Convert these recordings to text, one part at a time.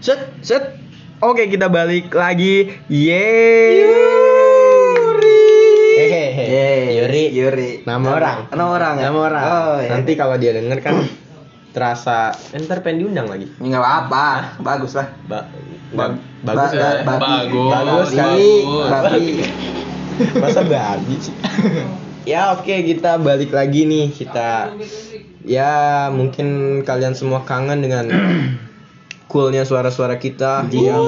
Set, set. Oke, kita balik lagi. Yeay. Hehehe. Yeay. Yuri. Yuri. Nama orang. Nama orang ya? Nama orang. Oh, iya. Nanti kalau dia denger kan terasa entar pengen diundang lagi. Ya, nggak apa-apa, bagus lah. Ba Ba- ba- bagus ba- ya. ba- Bagus. Bagus kan? Babi, babi. Masa babi sih? ya oke kita balik lagi nih kita ya mungkin kalian semua kangen dengan coolnya suara-suara kita yang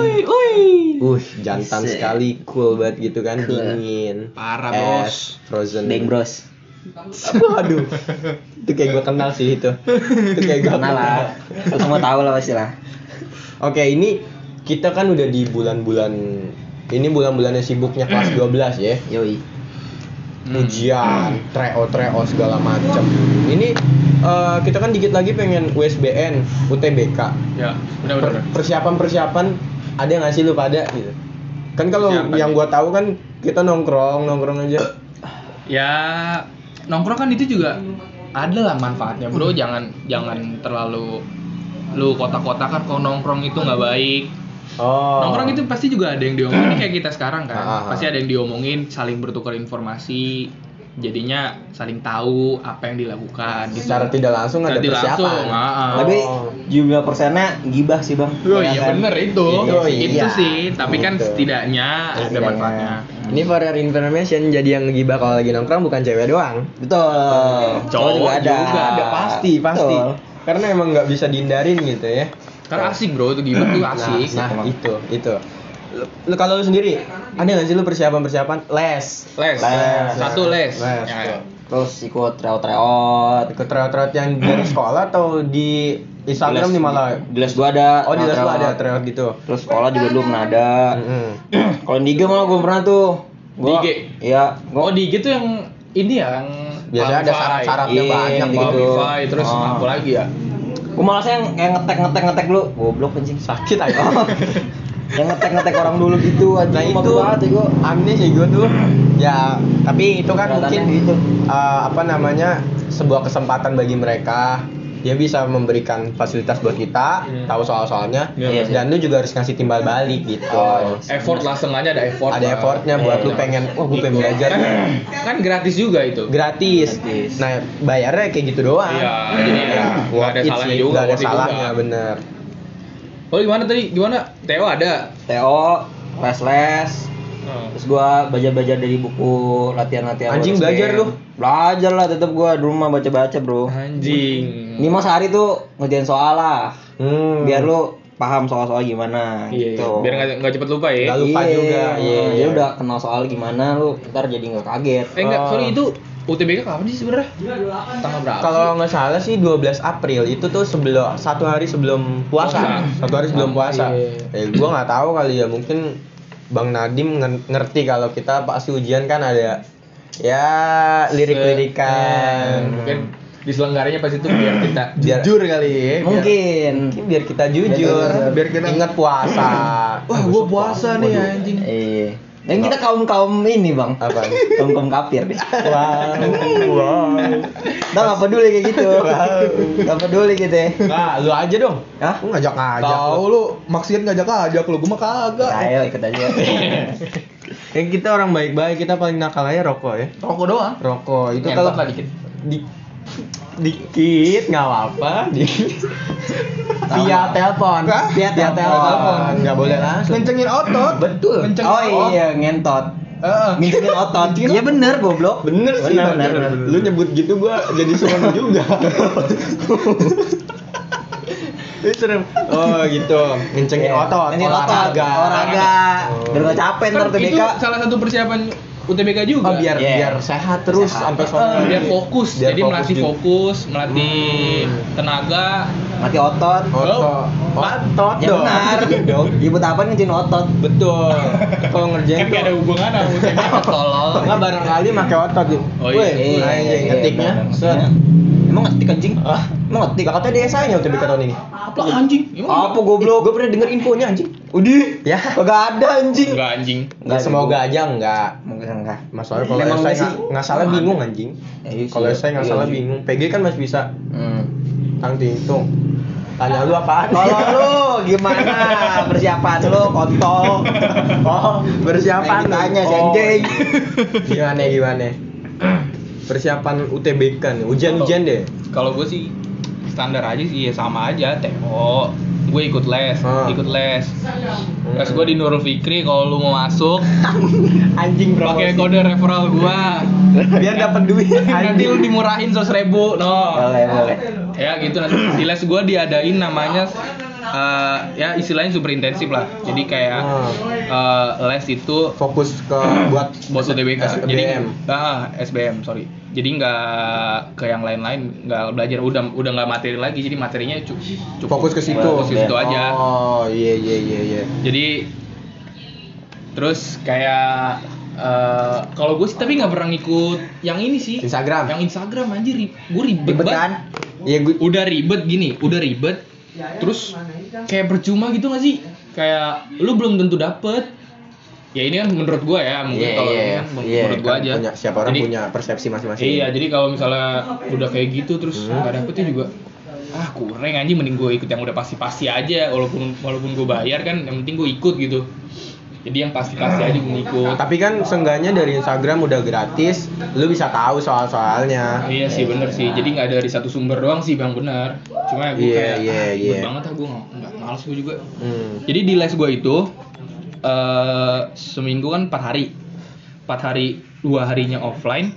uh jantan Asik. sekali cool banget gitu kan Cool. dingin Parah, Bos. frozen Deng bros. waduh itu kayak gue kenal sih itu itu kayak gue Kenal lah. Lu semua tahu lah pasti lah. Oke, ini kita kan udah di bulan-bulan ini bulan-bulannya sibuknya kelas 12 ya. Yoi. Ujian, treo treo segala macam. Ini eh, kita kan dikit lagi pengen USBN, UTBK. Ya, benar benar. Per- Persiapan-persiapan ada nggak sih lu pada gitu? Kan kalau yang ya. gua tahu kan kita nongkrong, nongkrong aja. Ya, nongkrong kan itu juga ada lah manfaatnya, Bro. Jangan jangan terlalu lu kotak-kotakan kalau nongkrong itu nggak baik. Oh. Nongkrong itu pasti juga ada yang diomongin kayak kita sekarang kan. Ah, ah, ah. Pasti ada yang diomongin, saling bertukar informasi. Jadinya saling tahu apa yang dilakukan. gitu. secara tidak langsung ada tidak persiapan. langsung, ah, ah. Tapi Oh. jumlah persennya gibah sih bang. Oh Ya iya kan? bener itu. Iya, itu iya. sih, tapi kan Gitu. setidaknya ada manfaatnya. Ini for your information, jadi yang gibah kalau lagi nongkrong bukan cewek doang. Betul. Cowok juga ada. juga ada pasti pasti Betul. karena emang nggak bisa dihindarin gitu ya Karena asik bro, itu gimana tuh asik. nah, nah itu itu lu, lu- kalau lu sendiri ada nggak sih lu persiapan persiapan les Les. Les. Satu les. Les, Ya, tuh. Terus ikut tryout-tryout. ikut tryout yang dari sekolah atau di Instagram Di les- nih malah Di les gua ada. oh di les tryout. ada tryout gitu Terus sekolah juga belum pernah ada. Mm-mm. Kalau di IG malah belum pernah tuh. Di IG? Iya. Oh Gua di gitu yang ini ya, yang biasanya ada syarat-syaratnya Iya, banyak gitu. terus Oh. apa lagi ya? Gua malah yang ngetek ngetek ngetek dulu. Goblok anjing. sakit aja yang ngetek ngetek orang dulu gitu anjing. nah itu banget ya gua. aneh sih gue tuh ya tapi itu kan Kelihatannya mungkin gitu. eh, apa namanya sebuah kesempatan bagi mereka dia bisa memberikan fasilitas buat kita Hmm. tahu soal-soalnya Iya, iya. dan lu juga harus ngasih timbal balik gitu Oh, Effort lah, setengahnya ada effort. ada lah. effortnya buat Iya, lu iya. pengen wah gue pengen belajar Kan, kan gratis juga itu. gratis. Gratis. nah bayarnya kayak gitu doang Iya, ya, nggak worth ada salahnya juga, nggak ada salahnya juga. bener Oh gimana tadi? Gimana? Theo ada. TO, les-les. Terus gua belajar-belajar dari buku latihan-latihan. Anjing, belajar lu? Belajar lah tetap gua di rumah baca-baca, Bro. Anjing. Ini mas hari tuh ngerjain soal lah. hmm. Biar lu paham soal-soal gimana Iya, gitu. biar nggak nggak cepet lupa ya. Nggak lupa Iya, juga, iya, Dia iya. udah kenal soal gimana lu ntar jadi nggak kaget. Eh enggak, Oh. sorry itu UTBK kapan sih sebenarnya? Tanggal berapa? Kalau nggak salah sih 12 April itu tuh sebelum satu hari sebelum puasa, satu hari sebelum puasa. Iya. Eh, gua nggak tahu kali ya mungkin Bang Nadim ngerti kalau kita pasti ujian kan ada ya lirik-lirikan. Eh, mungkin diselenggaranya pas itu biar kita Biar- jujur kali ya. biar- Mungkin. Mungkin biar kita jujur, Biar- biar kita ingat puasa. Wah, gua puasa nih Waduh. anjing. Eh, dan kita kaum kaum ini bang, Apa? kaum kaum kafir. Wow, wow. Kita nggak peduli kayak gitu. Nggak peduli gitu ya. Nah, lu aja dong. Hah? Lu ngajak-ngajak. Tahu lu maksiat ngajak-ngajak lu, gua mah kagak. Ayo ikut aja. Yang kita orang baik-baik, kita paling nakal aja rokok ya. Rokok doang. Rokok itu kalau dikit. di dikit nggak apa-apa di via telepon via telepon. nggak boleh langsung. Kencengin otot. betul. Kencengin Oh iya ngentot. Ngincetin otot. Iya bener goblok. bener sih Bener, bener, bener. lu nyebut gitu gua jadi serem juga. Ini serem. Oh gitu. Ngencengin Iya, otot ngencengin otot, olahraga. Olahraga. Biar capek ntar Kan tuh salah satu persiapan UTBK juga. oh biar Iya. biar sehat terus Sehat. sampai sore biar fokus. Biar Jadi fokus melatih juga. fokus, melatih Hmm. tenaga. Mati otot. otot otot Ya dong benar. dong Ya buat apa ngencin otot? betul kalau ngerjain Kan gak ada hubungan sama UTBK tolol. Nggak barangkali pakai otot gitu. Oh iya. Iya, iya, ngetiknya. Iya. Emang ngetik anjing? Ah, Emang ngetik? Gak katanya dia nya UTBK tahun ini. Apa anjing? Apa goblok? Gue pernah denger infonya anjing. Udih. Ya. Kagak ada anjing. Enggak anjing. Nggak semoga aja enggak. Mungkin enggak. Masalahnya kalau Memang saya nggak sih? nggak nggak salah bingung anjing. Iya. Kalau saya nggak Iya salah bingung. PG kan masih bisa Hmm. tang hitung. Tanya lu apaan? Kalau lu gimana persiapan lu kontol? Oh, persiapan ditanya, si Oh. Gimana gimana? Persiapan UTBK nih, ujian-ujian deh. Kalau gue sih standar aja sih ya sama aja TO. Gue ikut les, Ah. ikut les. Les gue di Nurul Fikri kalau lu mau masuk Anjing bro. pakai kode referral gua. Biar dapat duit. Nanti lu dimurahin 100 ribu, no. Boleh, boleh. Ya gitu nanti di les gua diadain namanya eh, ya istilahnya super intensif lah. Jadi kayak eh, les itu Fokus ke buat buat UTBK. SBM. Jadi ah SBM sorry. Jadi nggak ke yang lain-lain nggak belajar udah udah nggak materi lagi. Jadi materinya cu- cukup fokus ke situ. Fokus ke situ aja. Oh, iya iya iya iya. Jadi terus kayak eh, kalau gue sih tapi nggak pernah ngikut yang ini sih. Instagram. Yang Instagram anjir gue ribet, Ribet kan? Iya gue Udah ribet gini, udah ribet. Terus kayak percuma gitu gak sih? Kayak lu belum tentu dapet. Ya ini kan menurut gua ya, mungkin Iya, kalau iya, ini kan iya, menurut gua kan aja. punya- siapa orang Jadi- punya persepsi masing-masing. Iya, jadi kalau misalnya udah kayak gitu terus Hmm. nggak dapetnya juga ah kurang anjing mending gue ikut yang udah pasti-pasti aja walaupun walaupun gue bayar kan yang penting gue ikut gitu jadi yang pasti-pasti aja gue ikut Tapi kan seenggaknya dari Instagram udah gratis, lu bisa tahu soal-soalnya. iya sih bener sih jadi nggak dari satu sumber doang sih bang bener cuma gue Iya, kayak iya, ah, ribet iya. banget ah gue nggak males gue juga Hmm. jadi di les gue itu eh seminggu kan 4 hari 4 hari dua harinya offline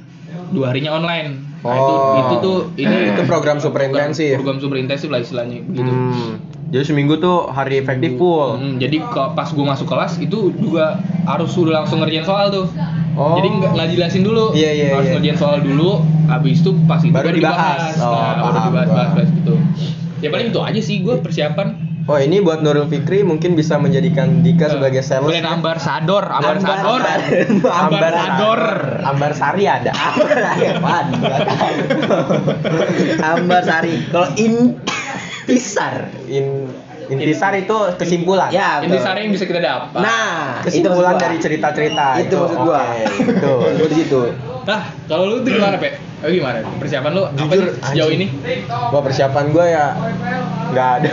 dua harinya online nah itu Oh. itu tuh ini Itu program super intensif. program super intensif lah istilahnya gitu Hmm. Jadi seminggu tuh hari efektif full. Hmm, jadi ke- pas gue masuk kelas itu juga harus sudah langsung ngerjain soal tuh. Oh. Jadi nggak nggak jelasin dulu. Iya, iya, harus iya. ngerjain soal dulu. Habis itu pas itu Baru dibahas. Oh, nah, baru paham dibahas gua. bahas, bahas gitu. Ya paling itu aja sih gue persiapan. Oh ini buat Nurul Fikri mungkin bisa menjadikan Dika sebagai sales. Brand ambasador, ambasador, Ambar ambasador. Ambar Sari ada. Nggak tahu. Ambar Sari. Kalau in pisar. In intisar itu kesimpulan. Ya, Ini betul. sari yang bisa kita dapat. Nah, kesimpulan gua. dari cerita-cerita itu maksud gua. Betul. Gua di situ. Nah, kalau lu tuh gimana, Pe? Oh, gimana? Persiapan lu apa Jujur, sih sejauh ini? Gua persiapan gua ya nggak ada.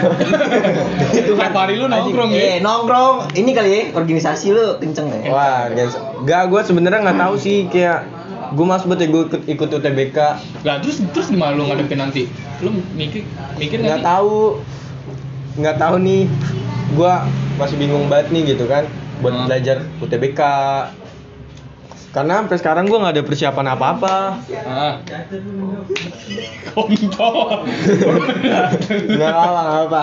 Tiap hari lu nongkrong ya? Eh, nongkrong. Ini kali ya, organisasi lu kenceng ya. Wah, guys. Gak, gue sebenarnya nggak tahu sih kayak gue mas buat ya gue ikut, ikut UTBK Lah terus terus gimana lu ngadepin nanti? Lu mikir mikir nggak tahu nggak tahu nih gue masih bingung banget nih gitu kan buat Hmm. belajar UTBK karena sampai sekarang gue nggak ada persiapan apa-apa Ah. Kontol. nggak apa nggak apa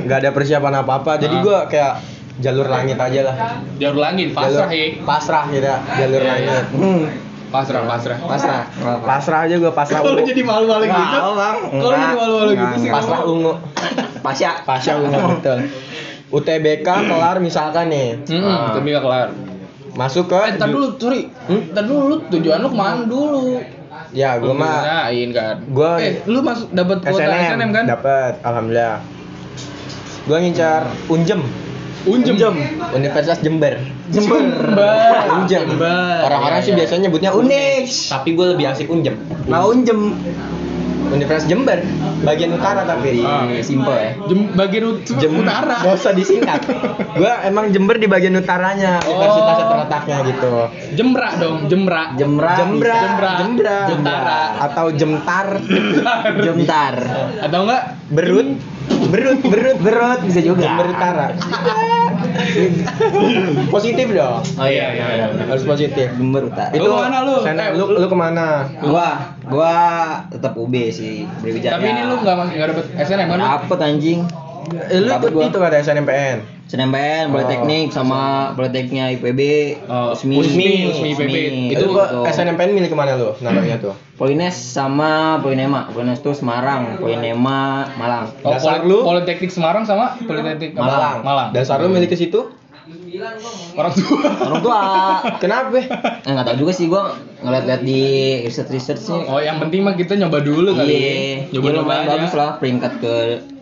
nggak ada persiapan apa-apa jadi Ah. gue kayak jalur langit aja lah Jalur langit, pasrah ya. pasrah gitu jalur langit Hmm. Pasrah, pasrah. pasrah pasrah aja gue pasrah Kalau jadi malu-malu gitu. Kalau jadi malu-malu gitu sih. pasrah ungu Pasya. pasrah ungu betul UTBK kelar misalkan nih Hmm, Ah, tapi nggak kelar. masuk ke Eh, ntar dulu, sorry. Hmm? Ntar dulu, lu tujuan lu ke mana dulu? ya gue mah Ngain kan. Gua- eh, lu masuk dapat kuota SNM, SNM, kan? dapat alhamdulillah gue ngincar Unjem Unjem. Universitas Jember Jember. Unjem orang-orang Iya, sih iya. biasanya nyebutnya Unix. tapi gue lebih asik Unjem Mau unjem. Universitas Jember bagian utara tapi Ah. Simple ya. Jem, bagian ut- Jem- utara. Gak usah disingkat. Gua emang Jember di bagian utaranya, Oh. universitasnya terletaknya gitu. Jemra dong, Jemra. Jemra. Jembra, Jembra. Jembra, Jentara. atau Jemtar, Jemtar. Atau enggak? Berut, Berut, Berut, Berut bisa juga. Jember Utara. positif dong. Oh iya iya. iya. Harus positif. Jember Utara. Itu Lu ke mana lu? Sana, Eh, lu, lu- ke mana? Gua gua tetap UB sih. Berbicara. Tapi ini lu nggak nggak dapet SNM kan? Dapet anjing. Eh, lu ikut gua. itu ada SNMPN. SNMPN, Politeknik sama Politekniknya IPB, Oh, Usmi, Usmi, Usmi IPB. Itu gitu. SNMPN milik ke mana lu? Naruhnya tuh. Polines sama Polinema. Polines tuh Semarang, Polinema Malang. Oh, Dasar lu? Politeknik Semarang sama Politeknik? Malang. Malang. Dasar lu milik ke situ? Orang tua. Orang tua. Kenapa? Eh nggak tahu juga sih gua ngeliat-liat di research researchnya. Oh, yang penting mah kita nyoba dulu kali. Iya, ya. Nyoba nyoba bagus lah peringkat ke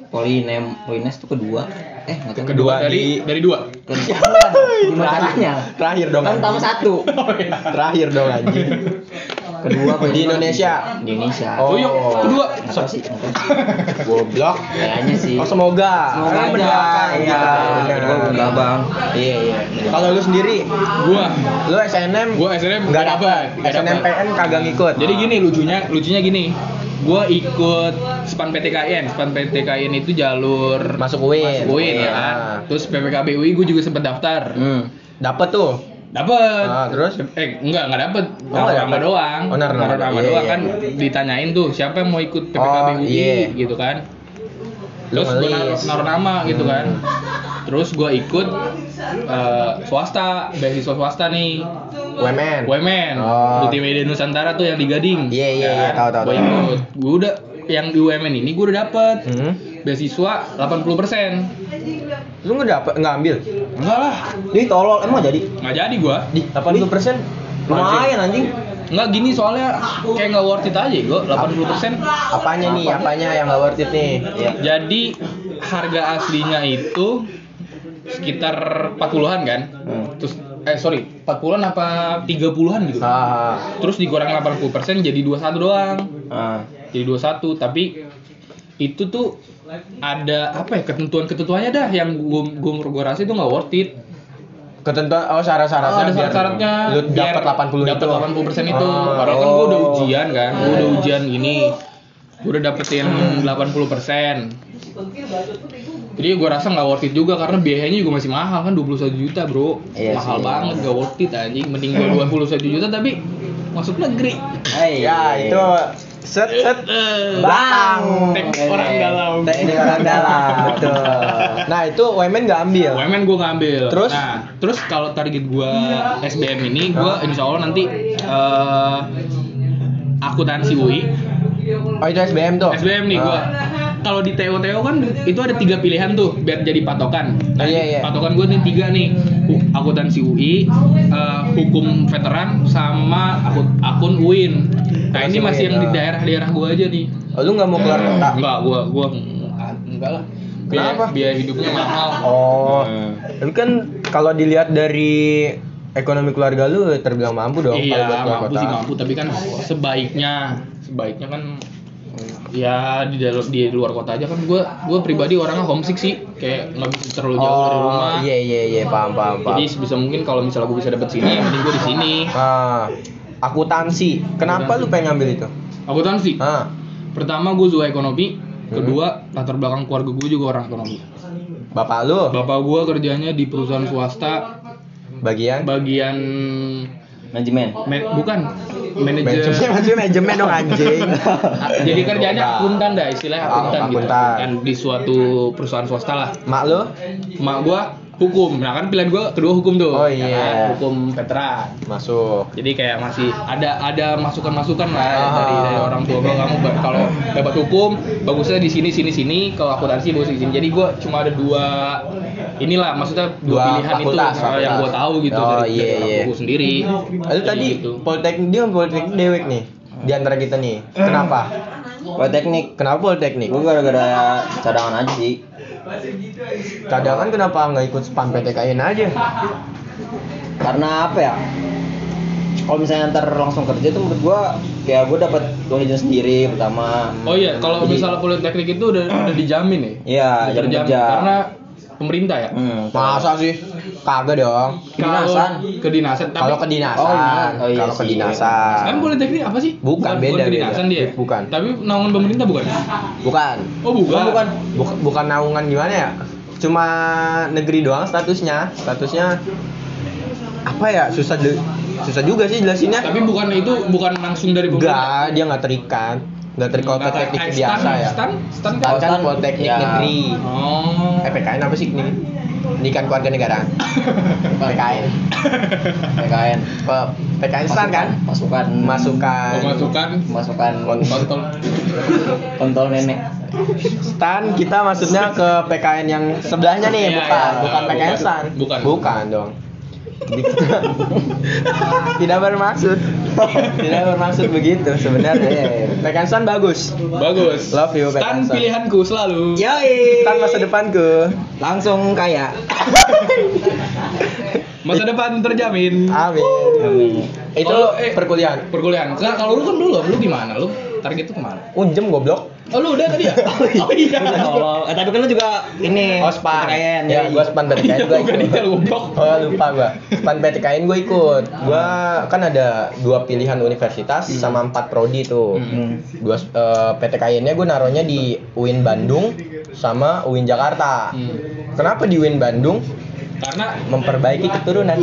Polinem, Polines tuh kedua. Eh nggak tahu. Kedua Kedua dari dari dua. Kedua. Gimana caranya? Terakhir dong. Kan tambah satu. Oh, iya. Terakhir dong anjing. Kedua apa Di? Indonesia. Di Indonesia. Oh. Oh, kedua. Apa sih? Goblok. Kayaknya sih. Oh semoga. Semoga kita. kedua Benar. Bang. Iya iya. Kalau lu sendiri, Gua lu SNM gua SNM nggak dapat. SNMPN kagak ngikut. Jadi gini lucunya, lucunya gini. Gua ikut SPAN PTKIN. SPAN PTKIN itu jalur masuk UIN. masuk UIN ya kan. Ah. Terus PPKB UI gue juga sempet daftar. Hmm. Dapet tuh. Dapet. Ah, terus? Eh, enggak, enggak dapet. Oh, Naruh nama dapet. doang. Oh, naruh nama. nama Iya, doang iya. kan ditanyain tuh siapa yang mau ikut PPKB Oh, UI iya. gitu kan. Terus gue naruh, nama gitu kan. Terus gue ikut eh, swasta, beasiswa swasta nih. UMN. UMN, Oh. Multimedia Nusantara tuh yang di Gading. Iya, iya, iya, tahu, tahu, Gue ikut. Gue udah yang di UMN ini gue udah dapet Hmm. beasiswa 80%. Lu nggak dapet nggak ambil? Enggak lah, Ini tolol emang jadi. nggak jadi gua. Di 80 persen. Lumayan anjing. Enggak gini soalnya kayak nggak worth it aja gua 80%. Apanya nih? Apanya yang nggak worth it nih? Iya. Jadi harga aslinya itu sekitar 40-an kan? Hmm. Terus eh sorry, 40-an apa 30-an gitu. Ah, Terus dikurang 80% jadi 21 doang. Ah. Jadi 21 tapi itu tuh ada apa ya ketentuan-ketentuannya dah yang gua gua, gua rasa itu nggak worth it. ketentuan oh syarat-syaratnya Oh, ada syarat-syaratnya lu dapat 80 dapat itu. 80% itu. Ah, Padahal kan gua udah oh. ujian kan. Gua udah ujian gini. Gua udah dapetin 80%. Jadi gua rasa nggak worth it juga karena biayanya juga masih mahal kan 21 juta, Bro. Iya mahal sih. banget gak worth it anjing. Mending gua 21 juta tapi masuk negeri. Hai. Ya, itu set set belakang. Teknik orang dalam. Teknik orang dalam, betul. Nah, itu UMN nggak ambil. UMN gue ngambil. Terus? Nah, terus kalau target gue SBM ini, gue insya Allah nanti eh akuntansi UI, Oh, itu SBM tuh. SBM nih gue. Ah. Kalau di TO TO kan itu ada tiga pilihan tuh biar jadi patokan. Nah, Iya, iya. Patokan gue nih tiga nih, akuntansi UI, eh, hukum veteran, sama akun akun UIN. Nah ini masih yang di ah. daerah-daerah gue aja nih. Oh, lu nggak mau keluar kota? Enggak, gue gue enggak lah. Biaya, Kenapa? biaya hidupnya mahal. Oh. Hmm. Tapi kan kalau dilihat dari ekonomi keluarga lu terbilang mampu dong Iya, mampu kota. sih mampu, tapi kan sebaiknya sebaiknya kan ya di dalam di luar kota aja kan. Gue gue pribadi orangnya homesick sih. Kayak nggak bisa terlalu jauh dari rumah. Oh, iya iya iya. Paham paham paham. jadi sebisa mungkin kalau misalnya gue bisa dapet sini yang penting gue di sini. Ah, akuntansi. Kenapa lu pengen ngambil itu? akuntansi. Ah, pertama gue suka ekonomi. Hmm. kedua latar belakang keluarga gue juga orang ekonomi. Bapak lu? Bapak gue kerjanya di perusahaan swasta. Bagian? Bagian Manajemen. ma- bukan manajer manajemen manajemen dong anjing. jadi kerjanya akuntan dah istilahnya Ah, akuntan gitu akuntan. kan di suatu perusahaan swasta lah Mak lu? mak gua hukum nah kan pilihan gua kedua hukum tuh Oh, ya iya. kan? hukum veteran Masuk. jadi kayak masih ada ada masukan masukan lah Ah. dari dari orang tua gua kamu kalau dapat hukum bagusnya di sini sini sini kalau akuntansi bagus di sini jadi gua cuma ada dua inilah maksudnya dua, Dua pilihan itu fakultas, yang gua fakultas. tahu gitu Oh, dari, iya, dari orang iya. tuaku sendiri Lalu tadi gitu. politeknik dia politeknik dewek nih di antara kita nih. Kenapa? Politeknik. Kenapa politeknik? Gue gara-gara cadangan aja sih. Cadangan kenapa nggak ikut spam PTKN aja? Karena apa ya? Kalau misalnya ntar langsung kerja tuh menurut gua kayak gua dapat uang jajan sendiri pertama. oh iya kalau misalnya politeknik itu udah udah dijamin ya Iya, jam kerja. karena pemerintah ya Hmm, Masa sih? Kagak dong. Kedinasan. Kedinasan tapi Kalau kedinasan, Oh, iya. Oh, iya kalau kedinasan. kan politeknik apa sih Bukan, beda, kedinasan beda. dia Bukan. tapi naungan pemerintah bukan Bukan. oh bukan Bukan, bukan. Bukan, bukan naungan gimana ya? Cuma negeri doang statusnya. Statusnya apa ya? Susah de- susah juga sih jelasinnya. tapi bukan itu bukan langsung dari pemerintah Enggak, dia nggak terikat. Nggak terikat Nggak ter- teknik eh, biasa stan, ya. stan stan Stan kan kan stan, politeknik ya. negeri. oh Eh PKN apa sih ini? Pendidikan keluarga negaraan. PKN. PKN. Pe- PKN stan kan? Masukan. Masukan. pemasukan Masukan kontol kontol nenek. Stan kita maksudnya ke PKN yang sebelahnya nih, Iya, bukan, iya. bukan PKN Bukan. stan. Bukan. Bukan dong. Tidak bermaksud. Tidak bermaksud begitu sebenarnya. PKN stan bagus. bagus Love you, stan Pekansan. pilihanku selalu Yoi. Stan masa depanku. Langsung kaya. masa depan terjamin Amin. Amin. Itu Oh, eh. perkuliahan. Perkuliahan. Kalau lu kan belum, lu gimana? Lu target itu ke mana? Unjem goblok. Oh, lu udah tadi ya? Oh iya. Tolong. Eh, tapi kan lu juga ini Oh, span. PTKN, Ya, gua span PTKN gua ikut. Oh, lupa gua. Span PTKN gua ikut. Gua kan ada dua pilihan universitas sama empat prodi tuh. Hmm. Dua eh, PTKN-nya gua naruhnya di UIN Bandung sama UIN Jakarta. Hmm. Kenapa di UIN Bandung? Karena Memperbaiki keturunan.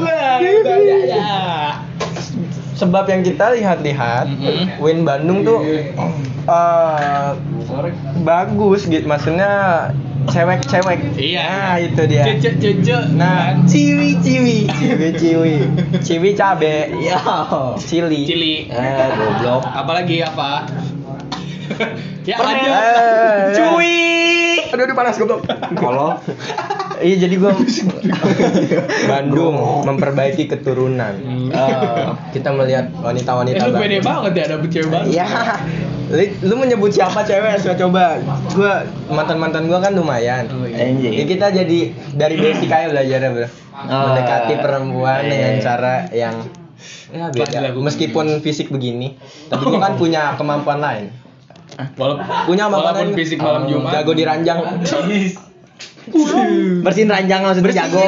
Sebab yang kita lihat-lihat, Mhm. UIN Bandung tuh eh, bagus gitu, maksudnya cewek-cewek. Iya. Nah, itu dia. cece cece. Nah, ciwi ciwi, ciwi ciwi, ciwi cabe, Ya. cili. Cili. Eh, goblok. Apalagi apa? ya lanjut. Eh, Cuy. Aduh, aduh panas goblok. Kalau Iya, jadi gua Bandung memperbaiki keturunan. Eh, kita melihat Eh, wanita-wanita lu pede banget ya dapet cewek banget. Iya. Lu menyebut siapa cewek? Coba coba. Gua mantan-mantan gua kan lumayan. Oh, iya. Jadi kita jadi dari basic aja belajar bro. Oh. Mendekati perempuan Iya. dengan cara yang ya beda. Meskipun fisik begini, tapi gua kan punya kemampuan lain. Walaupun Punya kemampuan walaupun lain. fisik malam Oh, Jumat. Jago di ranjang. Bersihin ranjang maksudnya jago.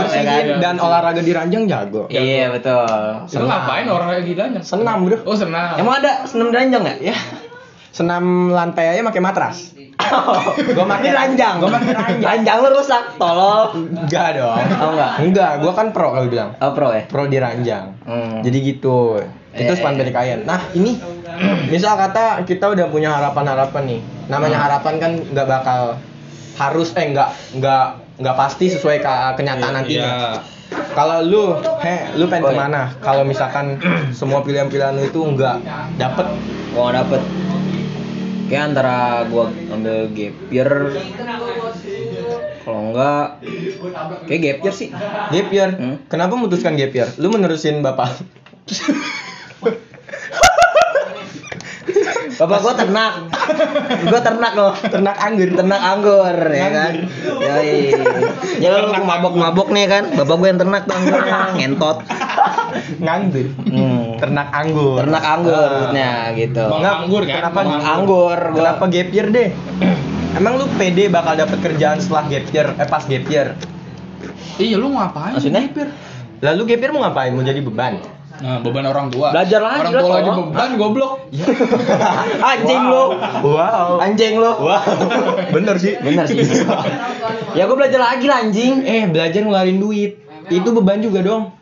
bersihin ya kan? dan olahraga di ranjang jago. Iya, betul. Lu ngapain orang kayak gitu aja? Senam bro. Oh senam. Emang ada senam ranjang nggak? Ya. Senam lantai aja pakai matras. Gua pakai ranjang. Gua pakai ranjang. Ranjang lu rusak, tolol. Enggak dong. Oh, enggak? Enggak, gua kan pro kalau bilang. Oh, pro ya? Pro di ranjang. Hmm. Jadi gitu. Itu Eh, span eh. PDKN. Nah, ini misal kata kita udah punya harapan-harapan nih. Namanya Hmm. harapan kan nggak bakal harus eh nggak nggak nggak pasti sesuai ke kenyataan nantinya. Iya. Kalau lu, he, lu pengen Oh, iya. ke mana? Kalau misalkan semua pilihan-pilihan lu itu nggak dapet, Gua nggak dapet. Kayak antara gua ambil gap year kalau enggak kayak gap year sih. gap year. Hmm. Kenapa memutuskan gap year? Lu menerusin bapak. Bapak gua ternak. gua ternak loh. Ternak anggur. Ternak anggur ya kan. Yoi. Ya lu mabok-mabok nih kan. Bapak gua yang ternak tuh anggurnya ngentot. Nganggur. Hmm. Ternak anggur. Ternak anggur Ah. maksudnya gitu. Bang Nggak, anggur kan? kenapa Anggur. Kenapa gap year deh? Emang lu pede bakal dapet kerjaan setelah gap year, eh pas gap year? Iya lu ngapain? Maksudnya? Lalu gap year mau ngapain? Mau jadi beban? Nah, beban orang tua. Belajar lagi Orang tua aja tolong. beban goblok. Anjing lu. Wow. Anjing lu. Wow. Bener sih. Bener sih. ya gua belajar lagi lah anjing. Eh, belajar ngeluarin duit. Itu beban juga dong.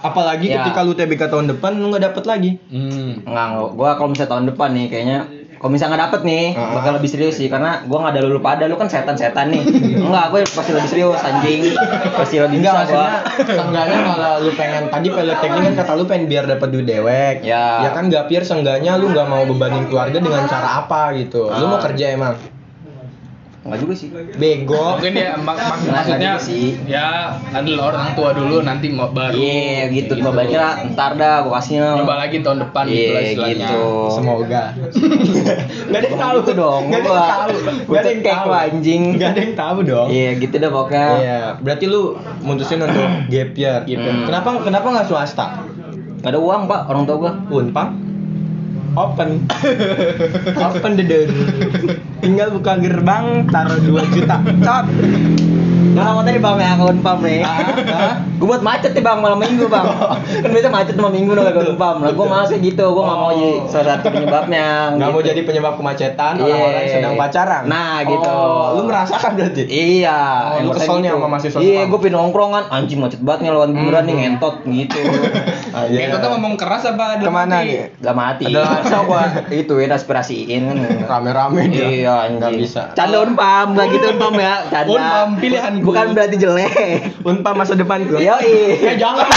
Apalagi Ya. ketika lu TBK tahun depan lu nggak dapet lagi. Hmm. Enggak. gua kalau misalnya tahun depan nih kayaknya kalau misalnya nggak dapet nih Ah. bakal lebih serius sih karena gua nggak ada lu pada lu kan setan-setan nih enggak gue pasti lebih serius anjing pasti lebih Enggak maksudnya seenggaknya kalau lu pengen tadi pilot teknik kan kata lu pengen biar dapat duit dewek. Ya. Ya kan gap year seenggaknya lu nggak mau bebanin keluarga dengan cara apa gitu. Lu mau Ah. kerja emang enggak juga sih bego. Mungkin ya mak mak- maksudnya sih. ya adalah orang tua dulu nanti mau baru. iya gitu coba baliknya ntar dah gua kasih Coba lagi tahun depan gitu lah iya istilahnya. gitu Semoga. Gak ada yang tahu gitu dong Gak ada gua yang tahu. Gak ada yang tahu. anjing Gak ada yang tahu dong. iya gitu dah pokoknya Iya. Berarti lu mutusin untuk gap year. Gitu. Kenapa kenapa nggak swasta? nggak ada uang pak orang tua gua Unpam. Open. Open the door. Tinggal buka gerbang, taruh 2 juta. Cot. Nah, sama tadi bang ya akun pam nih. Gue buat macet nih bang malam minggu bang. kan biasa macet malam minggu nih akun pam. Nah, gue malas gitu. Gue nggak mau jadi salah satu penyebabnya. Nggak mau gitu. jadi penyebab kemacetan Iya. orang-orang yang sedang pacaran. Nah, gitu. Oh, lu merasakan berarti? Iya. Oh, lu emang kesel kayak nih sama mahasiswa Iya, gue pindah nongkrongan. Anjing macet banget nih lawan kuburan nih ngentot gitu. Ah, Ya, itu tuh ngomong keras apa Ke mana nih? Gak mati. Ada Masa gua itu ya aspirasiin kan. Rame-rame dia. Iya. Nggak bisa. Canda unpam, gak gitu unpam ya. Canda. Unpam, pilihan gua. Bukan berarti jelek. Unpam masa depan tuh. Yoi. Eh jangan.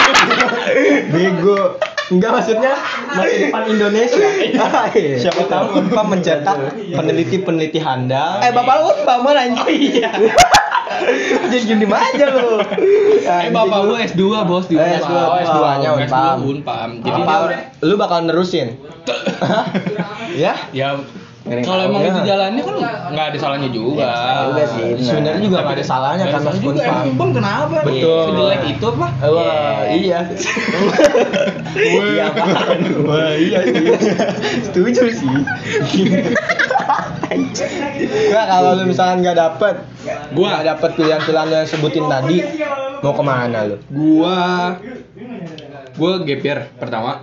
Bego. Enggak maksudnya masa depan Indonesia. Iya. Siapa tahu Unpam mencetak peneliti-peneliti handal. Eh bapak lu unpam mana anjing? Oh iya. Jadi gini aja lu. Eh bapak lu S2 bos di Eh, Unpam. S2, Oh, S2-nya S2 Unpam. Unpam. Jadi lu bakal nerusin? ya? ya Kalau emang ya. itu jalannya kan nggak ada salahnya juga. Ya, juga sih. benar. Sebenarnya juga nggak ada salahnya kan Mas. Emang Bang kenapa? Betul. Sejelek itu apa? Wah, iya. Iya, apaan? Wah, iya sih. Setuju sih. Nah, kalau lu misalkan nggak dapet, gua nggak dapet pilihan-pilihan yang sebutin tadi, mau ke mana lu? Gua gua year pertama.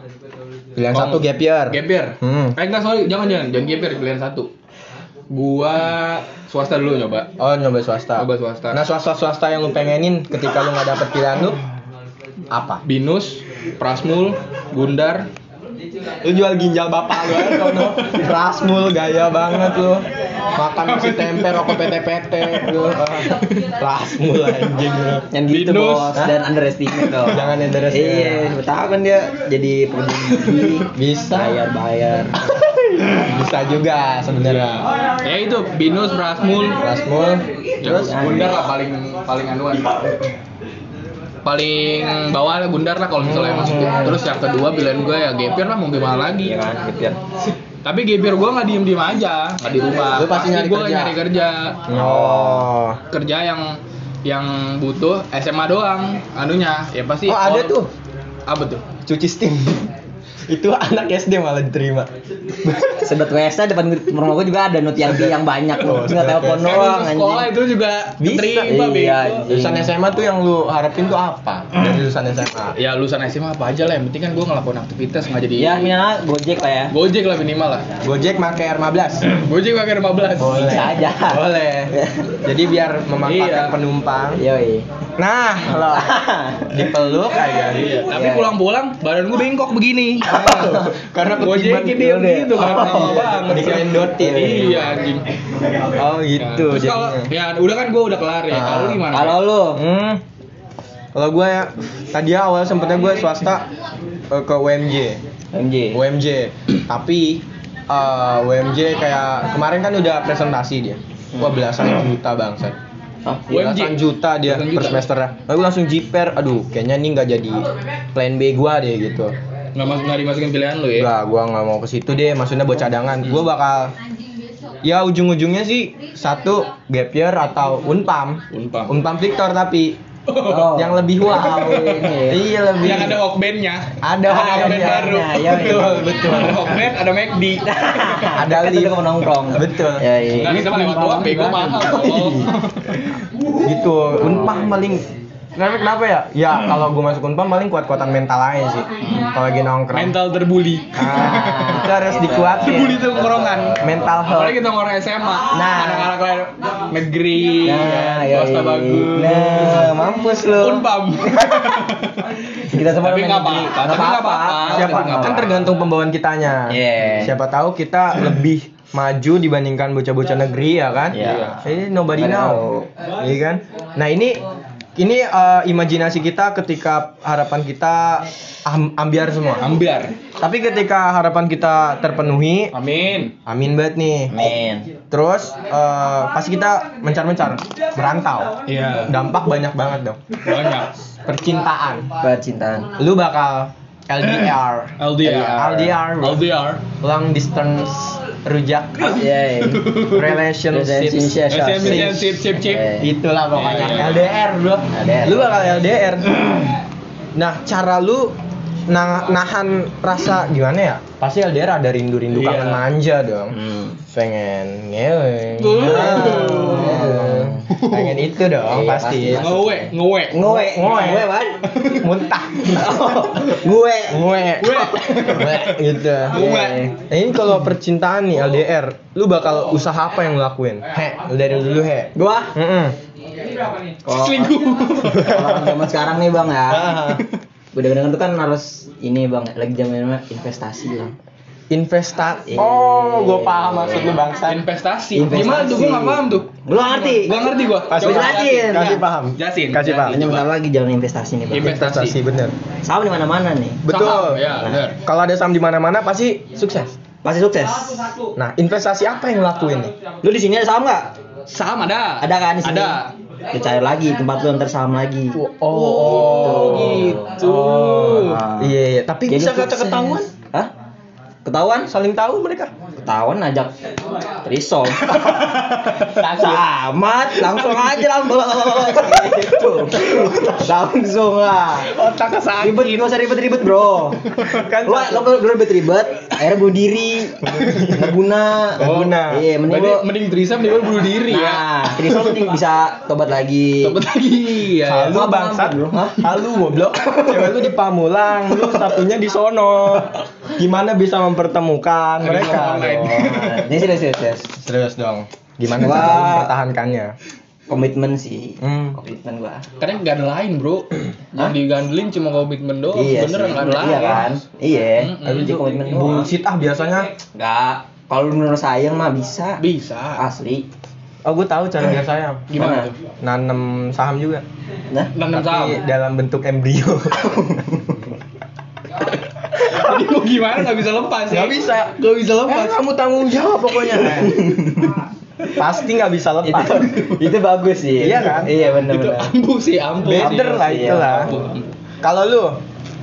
Pilihan satu gap year. Gap year. Hmm. Eh enggak sorry, jangan jangan jangan gap year pilihan satu. Gua swasta dulu nyoba. Oh, nyoba swasta. Nyoba swasta. Nah, swasta-swasta yang lu pengenin ketika lu nggak dapet pilihan lu apa? Binus, Prasmul, Gundar, Lu jual ginjal bapak lu ya. Rasmul gaya banget lu. Makan nasi tempe rokok PT-PT lu. Rasmul anjing. Yang gitu Binus. bos dan underestimate dong. Jangan underestimate. Iya, siapa tahu kan dia jadi pengemudi. Bisa. Bayar bayar. Bisa juga sebenarnya. Ya itu Binus, Prasmul, Rasmul. terus Gundar lah paling paling anuan. Paling bawah lah Gundar lah kalau misalnya masuk. Terus yang kedua pilihan gue ya year lah mau gimana lagi. Iya kan, ya. Tapi year gue nggak diem diem aja, nggak di rumah. Lu pasti nyari gua kerja. nyari kerja. Oh. Kerja yang yang butuh SMA doang anunya ya pasti Oh, ada tuh. apa tuh Cuci steam. Itu anak SD malah diterima. Sebet WSA depan rumah gua juga ada not yang yang banyak Oh, tinggal telepon. Kan doang lulus sekolah anjing. itu juga Bisa, iya, anjing. Lulusan SMA tuh yang lu harapin tuh apa? Dari lulusan SMA. ya lulusan SMA apa aja lah yang penting kan gue ngelakuin aktivitas nggak jadi Ya minimal Gojek lah ya. gojek lah minimal lah Gojek pakai R15. gojek pakai 15 Boleh. Bisa aja. Boleh. Jadi biar memanfaatkan Iya. penumpang. Yoi. Nah, lo dipeluk aja. Iya, tapi Iya. pulang-pulang badan gue bengkok begini. Karena gojekin dia Udah. gitu kan lama banget. Dikain dotin. Iya anjing. Oh gitu. Terus kalau ya udah kan gue udah kelar ya. Ah. Kalau lu gimana? Kalau lu Hmm. Kalau gue ya tadi awal sempetnya gue swasta eh, ke UMJ. MJ. UMJ. Tapi eh, UMJ kayak kemarin kan udah presentasi dia. Wah belasan juta bangsat. Hah? UMJ? Belasan juta dia Belasan per semester. Lalu langsung jiper. Aduh, kayaknya ini nggak jadi plan B gua deh gitu. Nggak masuk nggak dimasukin pilihan lu ya? Enggak, gua nggak mau ke situ deh. Maksudnya buat cadangan. Gua bakal ya ujung-ujungnya sih satu gap year atau unpam. Unpam. Unpam Victor tapi Oh. yang lebih wow. Ini. iya lebih. Yang ada hokbandnya. ada Ada ada band baru. Iya, betul betul. Ada hokband, ada McD. ada lift. nongkrong. Betul. Ya, iya. Nggak kita lewat doang, bego mahal. Oh. gitu unpam paling kenapa kenapa ya ya kalau gue masuk unpam paling kuat kuatan mental aja sih kalau lagi nongkrong Mental terbuli. ah, itu harus dikuatin Terbuli itu kekurangan. mental Apalagi health kita orang SMA. Nah. anak-anak lain negeri, Nah, ya, swasta yoi. bagus. Nah, mampus lu. Unpam. Kita semua Tapi nggak apa-apa. Tapi nggak apa-apa. siapa kan tergantung pembawaan kitanya Iya. siapa tahu kita lebih maju dibandingkan bocah-bocah negeri ya kan Iya. ini nobody know iya kan nah ini ini eh, imajinasi kita ketika harapan kita am- ambiar semua Ambiar. tapi ketika harapan kita terpenuhi Amin. amin banget nih Amin. terus eh, pasti kita mencar-mencar merantau Iya. dampak banyak banget dong Banyak. percintaan Percintaan. lu bakal LDR LDR. LDR bro. LDR. long distance rujak Iya. relationship Relationship, sip, sip, sip. Eh. itulah pokoknya Iya. LDR bro LDR. lu bakal LDR nah cara lu nah, nahan rasa gimana ya pasti LDR ada rindu-rindu Iya. kangen manja dong Hmm. pengen ngewe. Pengen itu dong Iya, pasti. Ngewe, ngewe. Ngowe, Ngowe. ngowe, Wan. muntah Gue. ngewe ngewe gitu Ngewe. Nah, ini kalau percintaan nih LDR lu bakal usaha apa yang lu lakuin he dari dulu he Gua. Selingkuh. kalau zaman sekarang nih bang ya. Ah. Gue denger tuh kan harus ini bang, lagi zaman investasi bang. Investasi Iya. oh gue paham maksud lu bangsa Investasi. Investasi. Gimana tuh? Gua nggak paham tuh. Lu ngerti? Gua ngerti gua. Kasih Coba jelasin. kasih paham Jelasin. kasih paham Ini bentar lagi jalan investasi nih bang. Investasi. investasi bener Saham di mana-mana nih. betul Saham, Ya, benar. kalau ada saham di mana-mana pasti sukses Pasti sukses. nah investasi apa yang lu lakuin nih Lu di sini ada saham nggak? Saham ada. Ada kan di sini? Ada. Lu cari lagi tempat lu ntar saham lagi. oh, gitu. Oh. iya iya tapi Jadi bisa kata sukses. ketahuan? Ketahuan? Saling tahu mereka. Ketahuan ajak trisom. Samat, langsung aja langsung gitu. Langsung lah. Otak sakit. Ribet, gak usah ribet-ribet bro. Kan Lu lo lo ribet-ribet, akhirnya bunuh diri, nggak guna. Nggak guna. Iya, mending lo. mending trisam daripada bunuh diri ya. Nah, trisom mending bisa tobat lagi. Tobat lagi ya. Halu bangsat bro. Halu goblok Cewek lu di Pamulang Lu satunya di sono Gimana bisa mempertemukan mereka Ini serius serius. serius. Serius dong Gimana Wah. cara mempertahankannya Komitmen sih. Hmm. Komitmen gua. Karena nggak ada lain bro. Yang digandelin cuma komitmen doang. iya Bener nggak ada lain. Iya kan? Iya. Tapi di komitmen doang. Bullshit ah biasanya Enggak. Kalau menurut sayang mah bisa. Bisa. Asli. Oh gue tahu cara biar sayang Gimana? Nanem saham juga Nah, Nanam saham. Tapi dalam bentuk embrio gimana nggak bisa lepas ya? Nggak bisa. Nggak bisa Eh, lepas. kamu tanggung jawab pokoknya Pasti nggak bisa itu lepas itu bagus sih. Iya kan? Iya benar Itu ampuh sih ampuh. Better sih. lah Iya, Ampuh, ampuh. Kalau lu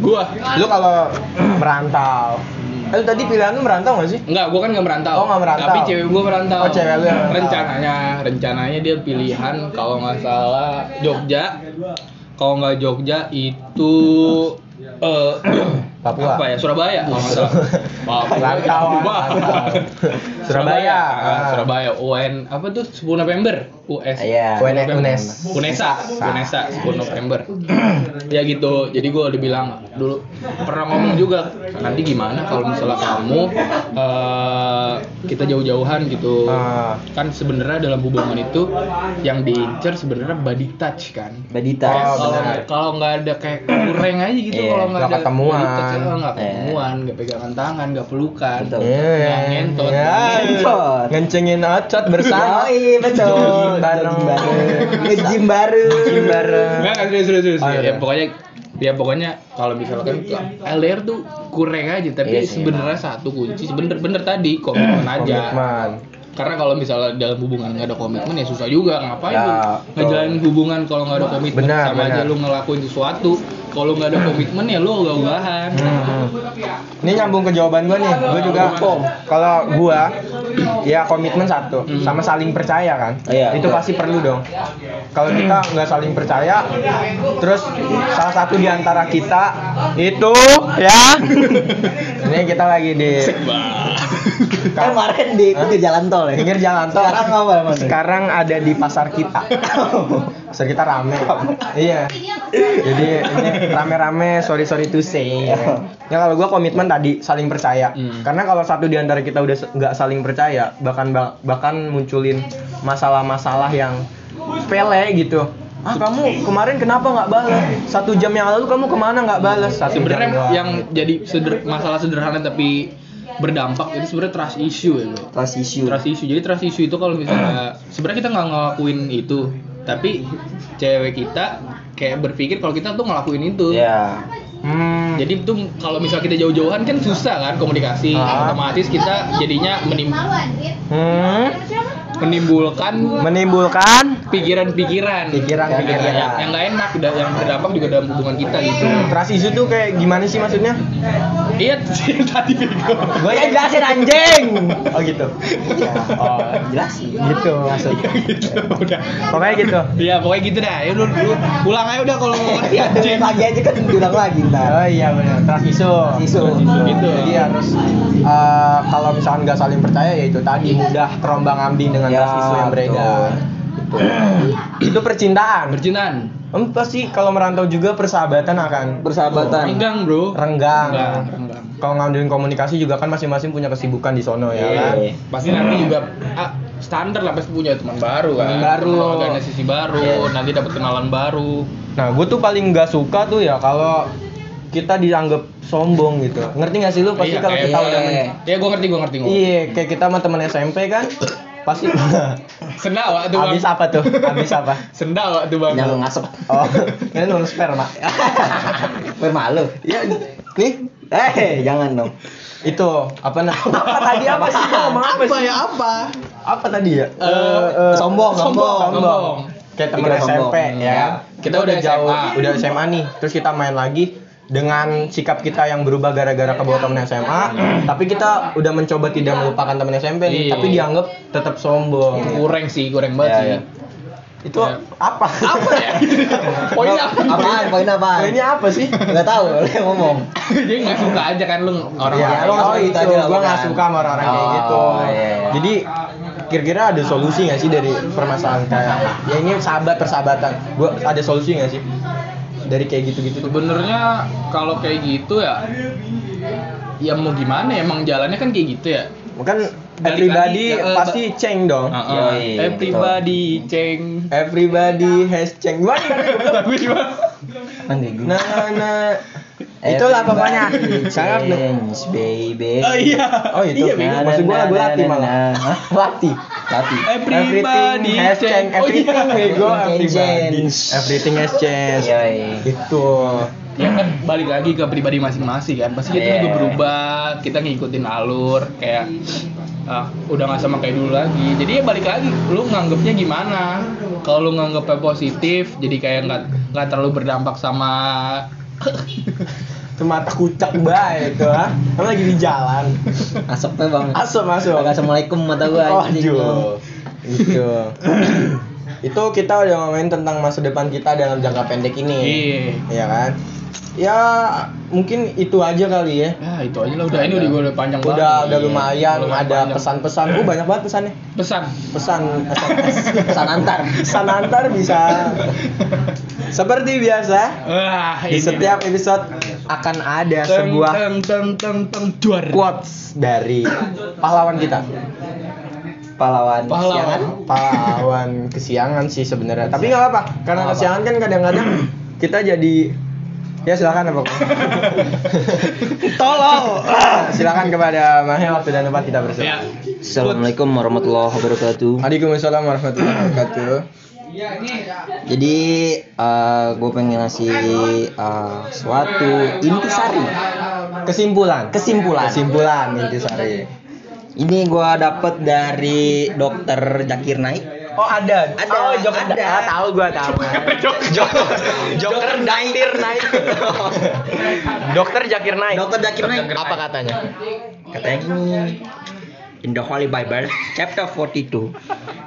Gua Lu kalau merantau Eh, lu tadi pilihan lu merantau gak sih? Enggak, gua kan nggak merantau. Oh, nggak merantau. Tapi cewek gua merantau. Oh, cewek lu yang merantau. Rencananya, rencananya dia pilihan kalau nggak salah Jogja. Kalau nggak Jogja itu eh Papua. Apa ya? Surabaya. salah. Papua. Papua. rantau. Surabaya. Ah, Surabaya. UN apa tuh 10 November? US. Iya. UNES. UNES. Unesa, Unesa 10 November. ya gitu. Jadi gue udah bilang dulu pernah ngomong juga nanti gimana kalau misalnya kamu eh, kita jauh-jauhan gitu. Ah. Kan sebenarnya dalam hubungan itu yang diincar sebenarnya body touch kan. Badita. Oh, kalau nggak ada kayak kurang aja gitu Iya, kalau nggak nggak ada ketemuan. Touch, eh, nggak Iya. ketemuan, nggak pegangan tangan, nggak pelukan. Betul. Iya, Nggak ngentot. iya. Ngentot. Ngencengin ocot bersama. iya betul. Bareng. Jogging bareng. Nge-gym bareng. Gym bareng. Enggak, enggak serius serius. serius. Oh, ya, iya. pokoknya ya pokoknya kalau misalkan LDR tuh kurang aja tapi Iya sebenarnya satu kunci sebener bener tadi komitmen aja. Komitmen. Karena kalau misalnya dalam hubungan nggak ada komitmen ya susah juga ngapain Ya, lu ngejalanin hubungan kalau nggak ada komitmen Benar, sama aja benar. lu ngelakuin sesuatu kalau nggak ada komitmen ya lu ogah-ogahan. Hmm. Ini nyambung ke jawaban gue nih. Gue juga kalau gua ya komitmen satu Hmm. sama saling percaya kan. Iya, Itu betul. pasti perlu dong. Kalau kita nggak saling percaya, terus salah satu di antara kita itu ya. Ini kita lagi di Kan kemarin di pinggir jalan tol ya. pinggir jalan tol. Sekarang apa emang? Sekarang ada di pasar kita. Pasar kita rame. iya. Jadi ini rame-rame, sorry sorry to say. Ya kalau gua komitmen tadi saling percaya. Hmm. Karena kalau satu di antara kita udah nggak saling percaya, bahkan bahkan munculin masalah-masalah yang sepele gitu. Ah kamu kemarin kenapa nggak balas? Satu jam yang lalu kamu ke mana nggak balas? Satu jam Sebenarnya yang jadi seder- masalah sederhana tapi berdampak itu sebenarnya trust issue ya. Bro. Trust issue. trust issue jadi trust issue itu kalau misalnya sebenarnya kita nggak ngelakuin itu tapi cewek kita kayak berpikir kalau kita tuh ngelakuin itu Iya. Hmm. jadi itu kalau misalnya kita jauh-jauhan kan susah kan komunikasi Ah. otomatis kita jadinya menim- Hmm. Menimbulkan menimbulkan pikiran-pikiran Pikiran-pikiran. yang yang nggak enak dan yang berdampak juga dalam hubungan kita gitu trust issue tuh kayak gimana sih maksudnya? iya tadi bego Gue Ya jelasin anjing. Oh gitu. Iya. Oh Jelasin. gitu maksudnya. gitu udah Pokoknya gitu. Iya pokoknya gitu dah. Ya lu, lu pulang aja udah kalau mau Ya, anjing. pagi aja kan diulang lagi ntar. Oh iya benar. Trust issue. Issue. Gitu. Jadi harus eh, kalau misalkan nggak saling percaya ya itu tadi mudah terombang ambing dengan Ya, issue yang beredar. Gitu. itu percintaan. Berjinan. Em, pasti kalau merantau juga persahabatan akan Persahabatan. Renggang bro. renggang. Renggang. renggang. Kalau ngambilin komunikasi juga kan masing-masing punya kesibukan di sono ya kan. Iya. Pasti nanti juga ah, standar lah pasti punya teman baru kan. Teman baru. Organisasi baru. Nanti dapat kenalan baru. Nah, gue tuh paling nggak suka tuh ya kalau kita dianggap sombong gitu. Ngerti gak sih lu pasti Iya, kalau kita udah men- Ya gue ngerti gue ngerti gue. Iya, kayak kita sama temen SMP kan pasti Sendawa tuh bang. habis apa tuh? Habis apa? Sendawa tuh bang. Yang ngasep. Oh, ini nung sperma. Gue malu. Iya, nih Eh, jangan dong. itu apa nah? Apa tadi apa sih? Ngomong apa sih? ya apa? Apa tadi ya? Eh, Eh, sombong, sombong. sombong. Kayak temen Pikiran SMP sombong. ya. Kita udah jauh, udah SMA nih. Terus kita main lagi. Dengan sikap kita yang berubah gara-gara kebawa temen SMA, tapi kita udah mencoba tidak melupakan temen SMP nih, Iya. tapi dianggap tetap sombong. kurang sih kurang banget Iya, sih iya. Itu Ya. apa? apa ya poinnya apa Apaan? Poin apaan? Ini apa sih? Nggak tahu, lu yang ngomong. dia nggak suka aja kan lu orang Iya, Ya, lu nggak oh suka itu, gitu aja lah, gue nggak bukan? suka sama orang-orang kayak Oh, gitu. iya, iya. Jadi kira-kira ada solusi nggak sih dari permasalahan kayak ya ini sahabat persahabatan? Gue ada solusi nggak sih dari kayak gitu-gitu? tuh? sebenarnya kalau kayak gitu ya ya mau gimana ya emang jalannya kan kayak gitu ya Bukan Balik everybody lagi, eh, pasti ceng dong. Heeh. Yoi, everybody ceng Everybody has ceng. Gimana? gimana Nanti gue. Nah, nah. Itulah pokoknya. Sangat baby. oh iya Oh itu. iya bego. Maksud gue lagu Lati malah. Hah? Lati. Lati. everybody Everything has changed. Everything oh, iya. Everything Everybody. Everything has changed. Itu. ya kan balik lagi ke pribadi masing-masing kan pasti kita juga berubah kita ngikutin alur kayak ah, udah nggak sama kayak dulu lagi jadi ya balik lagi lu nganggapnya gimana kalau lu nganggapnya positif jadi kayak nggak nggak terlalu berdampak sama mata kucak baik itu ha. Kamu lagi di jalan. Asapnya bang. Masuk masuk. Assalamualaikum mata gua anjing. Itu. itu kita udah ngomongin tentang masa depan kita dalam jangka pendek ini. iya Iya kan? Ya mungkin itu aja kali ya. ya itu aja lah udah ini udah gue udah panjang Udah banget udah lumayan Lumayan ada pesan-pesan. Oh banyak banget pesannya. pesan Pesan SMS. Pesan antar. Pesan antar bisa. Seperti biasa, wah di setiap episode akan ada sebuah teng teng teng teng quotes dari pahlawan kita. Pahlawan. Pahlawan. Siangan. Pahlawan kesiangan sih sebenarnya. Tapi nggak apa-apa, karena kesiangan kan kadang-kadang kita jadi ya silakan apa Tolong. silakan kepada Mahel waktu dan tempat kita ya bersama. Assalamualaikum warahmatullahi wabarakatuh. Waalaikumsalam warahmatullahi wabarakatuh. Jadi gue pengen ngasih eh, suatu intisari. Kesimpulan. Kesimpulan. Kesimpulan intisari. Ini gue dapet dari dokter Zakir Naik. Oh ada. Ada, Oh, Joker. ada. Ah, tahu gua tahu. Joker. Joker naik. Dokter Zakir naik. Dokter Zakir Naik. Apa katanya? Katanya gini. In the Holy Bible, chapter 42.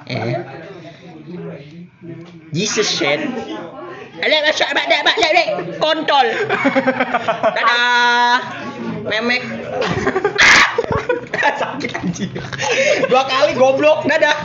Eh. Jesus said, Alah masuk abad dah abad dah kontol. Dadah. Memek. Sakit anjing. Dua kali goblok. Dadah.